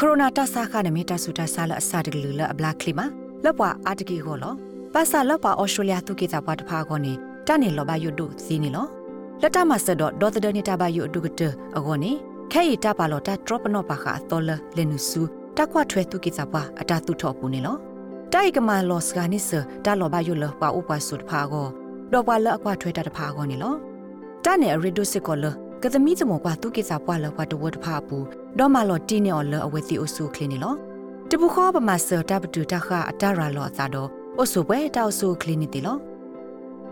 ကိုရိုနာတဆာခနမီတဆူတဆာလအစာတကလူလအဘလာကလီမာလောပွာအာတကီဟောလောပါစာလောပွာဩစတြေးလျသူကေတာပွားတဖာခေါနေတနေလောဘယုဒုစီနီလောလက်တမဆဒဒေါ်တဒနီတာဘယုဒုကတအခေါနေခဲရီတပါလောတာဒရော့ပနောပါခါတော်လလနုဆူတကွာထွဲသူကေတာပွားအတာသူထော့ပူနေလောတိုက်ကမာလောစကနိစတာလောဘယုလပွာဥပဆုတဖာခေါတော့ပွာလအကွာထွဲတာတဖာခေါနေလောတနေရီဒုစစ်ကောလကသမီးစမောကွာသူကိစာပွာလကွာတဝတ်ဖာပူ ဒေါ်မလော်တီနေော်လအဝဲတီအိုဆူခလင်းနီလောတပူခောပမာဆတာပတူတခအတရာလောသာတော့အိုဆူပွဲတောက်ဆူခလင်းနီတီလော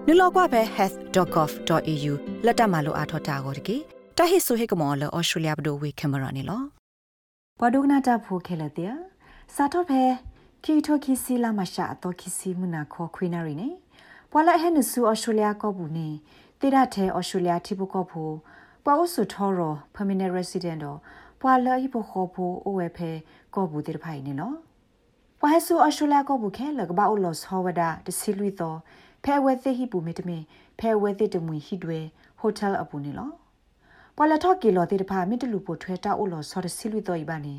နလောကွာပဲ health.gov.au လက်တမလိုအားထောတာကိုတကေတဟိဆိုဟေကမော်လောဩစတြေးလျဘဒိုဝေကင်မရာနီလောဘဒုကနာတာဖိုခဲလက်တဲ့စာတော့ပဲခီထိုခီစီလာမရှာတော့ခီစီမနာခေါ်ခွေနာရီနေပွာလာဟဲနဆူဩစတြေးလျကောဘူးနေတိရတဲ့ဩစတြေးလျတိဘကောဖို့ပွာဥစုထောရ permanent resident တော့ ပွာလာဤဘခေါ်ဖို့အဝဲဖဲကောဘူးတိဖိုင်နေနော်ပွာဟဆူအော်စတြေးလျကောဘူးခဲလကဘာအိုလော့ဟောဝဒါတစီလူတော့ဖဲဝဲသိဟိပူမီတမင်ဖဲဝဲသိတမွေဟိတွေဟိုတယ်အပူနေလောပွာလာထော့ကီလော်တိတဖာမီတလူပိုထွဲတာအိုလော့ဆော်တစီလူတော့ဤပါနေ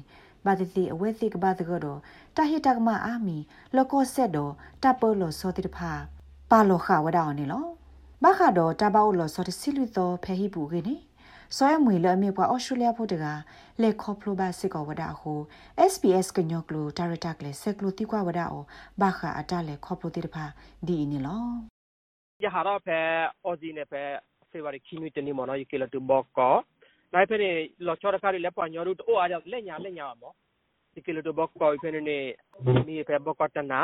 ဘာတိတိအဝဲသိကဘာတကတော့တာဟိတကမအာမီလောကောဆက်တော့တပေါ်လော်ဆော်တိတဖာပါလောခဝဒါအောင်နေလောဘာခါတော့တဘောလော်ဆော်တစီလူတော့ဖဲဟိပူကနေ စောရမွေလအမေပွားအော်စတြေးလျဖို့တကလေခေါပလိုဘာစစ်ကောဝဒါဟု SPS ကညောကလိုဒါရတာကလေဆက်ကလိုတိကွာဝဒါအောဘာခအတလေခေါပလိုတိတဖာဒီနီလောရဟာတော့ဖဲအော်ဇီနေဖဲဖေဗရီခီမီတနီမနော်ယကေလတူဘော့ကောနိုင်ဖဲနေလောချောရခါရီလက်ပွားညောရူတိုအားကြောင့်လက်ညာလက်ညာမောယကေလတူဘော့ကောဖဲနေမီဖဲဘော့ကောတနာ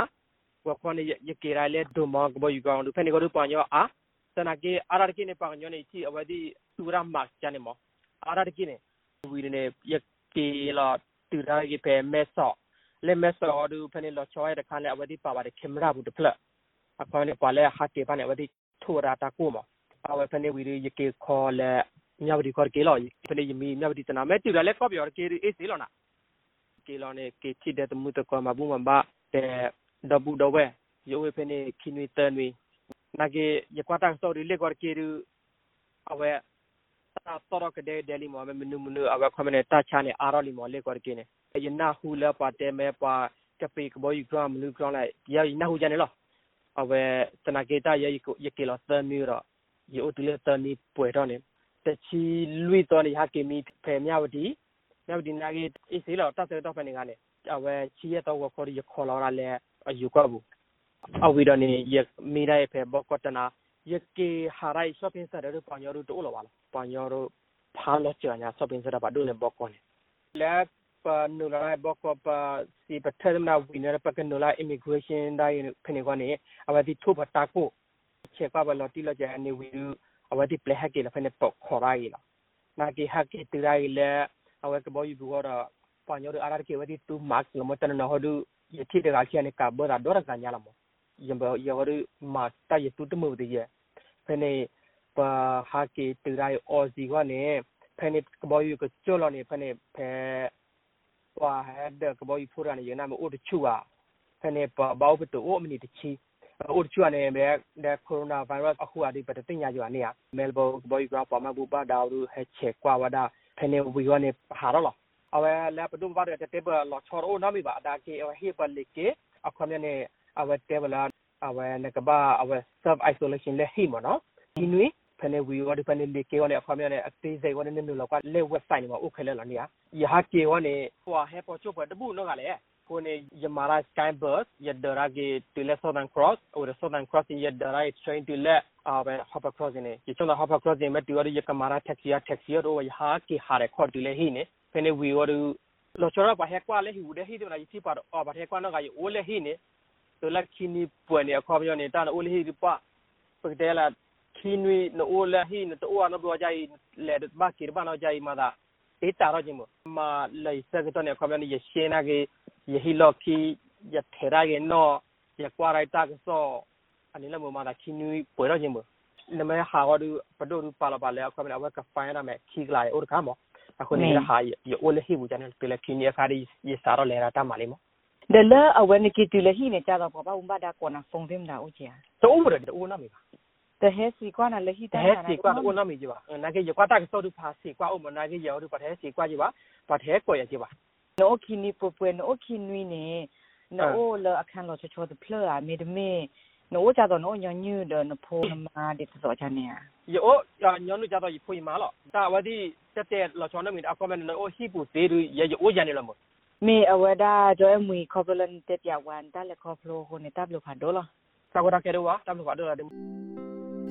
ဝခွန်ယကေရလေဒိုမောကဘောယူကောင်လူဖဲနေကိုတို့ပွားညောအား စနာကေအာရကိနေပန်ညောနေချီအဝဒီတူရမတ်ချန်မောအာရကိနေဝီနေယကေလာတူရာကေပဲမဲဆော့လေမဲဆော့ဒူဖနေလောချောရတဲ့ခါလေအဝဒီပါပါတဲ့ကင်မရာဘူးတဖလက်အခေါ်နေပါလေဟာကေပါနေဝဒီထိုရာတာကိုမအဝဖနေဝီရကေခေါ်လေမြဝဒီခေါ်ကေလောဖနေ ယမီမြဝဒီတနာမဲတူရလေကော့ပြောကေရီအေးစီလောနာကေလောနေကေချီတဲ့တမှုတကောမဘူးမဘာတဲ့ဒဘူးဒဝဲယောဝဖနေခိနွေတန်ဝီ nage yakwata story le gor kiru awe ta toro ke de deli mo me minu minu awe khomene ta chane aroli mo le gor kine yina hu la pa te me pa ke pe ko boy gram minu gram la ya yina hu jane lo awe tana ke ta ye ko ye ke lo ta mi ro ye o tile ta ni pwe ro ne te chi lui to ni ha ke mi phe mya wadi mya wadi na ke e se lo ta se to phe ni ga ne awe chi ye to ko ko ri ko lo ra le ayu ko bu အဝီဒနေယမီရိုင်ဖေဘောကတနာယကေဟာရိုင် shopping center တို့ပန်ယောတို့တိုးလောပါလားပန်ယောတို့ဖာလောချာညာ shopping center ပါတို့လည်းဘောကောနေလက်ပနူလာဘောကပစီပထမနာဝီနရပကနူလာ immigration ဒိုင်းခနေကနေအဝတိထိုးပတာကိုချက်ပါဘလော်တီလောကြအနေဝီအဝတိပလက်ဟကေလဖနေပေါခေါ်ရိုင်လာနာကေဟကေတရိုင်လေအဝကဘောယူဘောရပန်ယောတို့အာရကေဝတိတူမတ်လမတနနဟဒူယတိတကချီအနေကဘောရဒေါရကညာလာမော yamba yawari ma ta ye tu tumu de ye phane pa ha ke tirai ozi wa ne phane kbo yu ko cholo ne phane phe wa ha de kbo yu phura ne yana ma o de chu wa phane pa ba o to o mini de chi o de chu ne me de corona virus အခုအဒီပတတင်ညာယူနေရ melbourne ဘောယူကပါမဘူပါဒါရူဟက်ချက်ကွာဝဒါဖနေဝီဝနေဟာရလောအဝဲလက်ပဒုဘာတဲ့တေဘလောချောရိုနာမီပါဒါကေဟေပလီကေအခုမြနေ အဝဲတေဘလာအဝဲနကဘာအဝဲ self isolation လေဟိမနော်ဒီနွေဖနေဝီဝဒီဖနေလေကေဝနေအဖမြနေအသေးစိတ်ဝနေနေလောကလေ website နေမှာဥခဲလဲလာနေရယဟာကေဝနေဟွာဟဲပေါ်ချုပ်ပေါ်တပုနော်ကလေကိုနေယမာရာ sky bus ယဒရာကေတူလက် southern cross or the southern cross in ယဒရာ is trying to let အဝဲ hopper crossing နေကျတော့ hopper crossing မဲ့တူရယကမာရာ taxi ရ taxi ရတော့ယဟာကေဟာရခေါ်တူလေဟိနေဖနေဝီဝဒလောချောရပါဟဲကွာလေဟိဝဒဟိတယ်နာယစီပါတော့ဘာဟဲကွာနော်ကယအိုလေဟိနေ to la kini puane akwa yo ne ta na ole hi pa pagde la kini no ole hi no to wa no bo jai le de ba ki ba no jai ma da e ta ro jin mo ma le se ke to ne akwa yo ne ye shin na ke ye hi lo ki ye the ra ke no ye kwa rai ta ke so ani la mo ma da kini pwe ro jin mo နမဟာဝဒပဒိုရပါလာပါလေအခမနာဝကဖိုင်နာမဲခိကလာအိုခါမောအခုနေဟာယအိုလေဟီဘူဂျန်ပလေကင်းရခါရီယစာရလေရာတာမာလီမော de la awen ki tu le hi ne cha da pa ba um ba da ko na fong vim da o chia to um de o na mi ba de he si kwa na le hi ta na he si kwa o na mi ji ba na ke yo kwa ta so du pa si kwa o mo na ke yo du pa he si kwa ji ba pa the ko ya ji ba no kini popwe no kinui ne no o le akan lo cho de pleur a me de me no o ja do no nyo nyu de no po ma de so ja ne ယောညောနုကြတော့ဖွေမာလို့ဒါဝဒီတက်တဲ့လောချောနမီအကောမန်နော်ဟိပူသေးရရအိုရနေလမ me awada jo mui khobolan te ya wan ta le khoblo ho ne tablo pha do lo စာကတာကဲတော့တမ်လို့ကတော့တယ်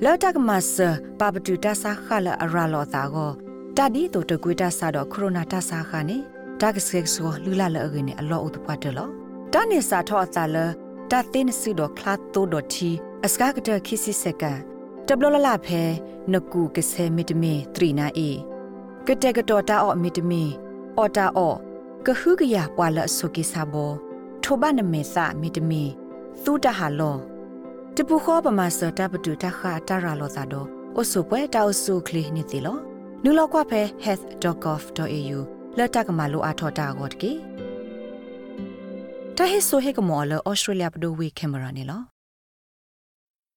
လောတကမဆပပတူတဆာခလအရာလောတာကိုတဒီတိုတကွေတဆာတော့ခရိုနာတဆာခနဲ့တကစကဆိုလူလာလအကင်းနဲ့အလောဥတပတ်တယ်လို့တနေစာထောအတာလတသိနစုတော့ခလာတိုဒတီအစကကတခိစီစကတဘလလလဖဲနကူကဆဲမီတမီထရီနာအီကတဲ့ကတော်တာအော့မီတမီအော်တာအော့ ကဟုကရပွာလဆုကိစာဘောထိုဘနမေသမီတမီသူတဟာလောတပူခောပမာစတာပတူတခါတရာလောသာတော့အဆုပွဲတောက်ဆုကလီနေတီလောနူလောက်ခွဖဲ health.gov.au လက်တကမလိုအထော်တာကိုတကေတဟိဆိုဟေကမောလဩစတြေးလျပဒိုဝေကင်မရာနေလော